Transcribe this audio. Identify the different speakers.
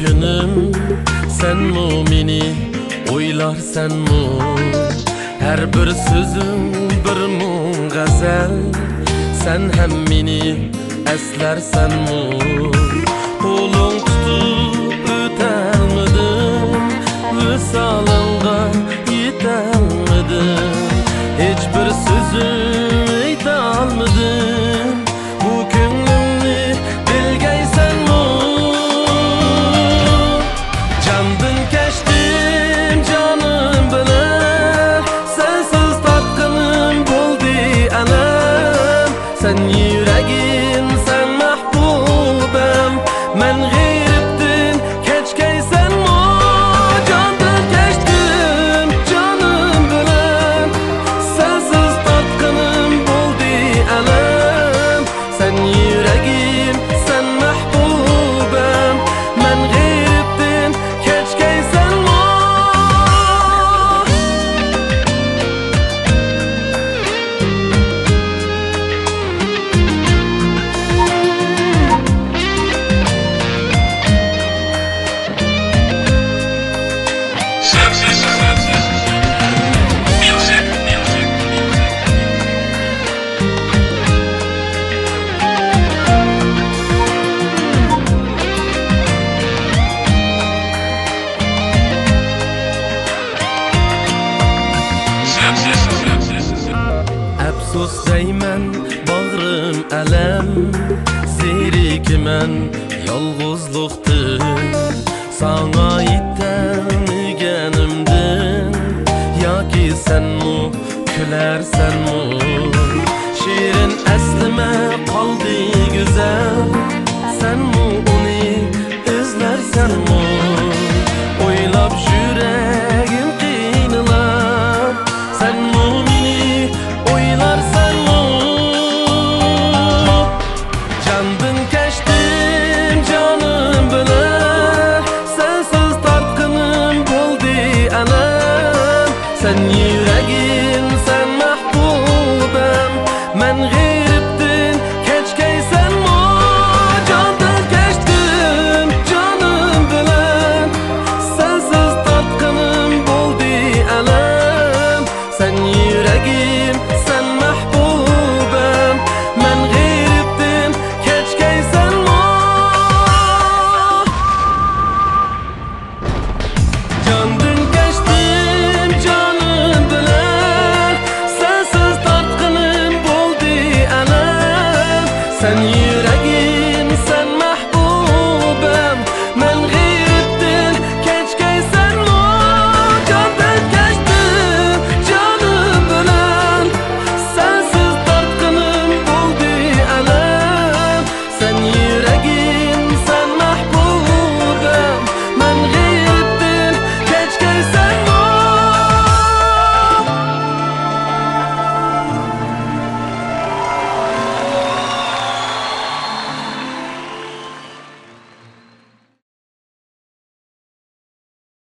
Speaker 1: düşünüm Sen mumini oylar sen mu Her bir sözüm bir mu gazel. Sen hem mini eslersen mu
Speaker 2: Kolun tutup ötelmedim Visalım
Speaker 1: Afsus deyman bag'rim alam Zerikman yolg'izlikdan Sana yetolmaganimdan Yoki senmu kularsanmu Shirin aslima qoldi go'zal Senmu uni izlarsanmu O'ylab you.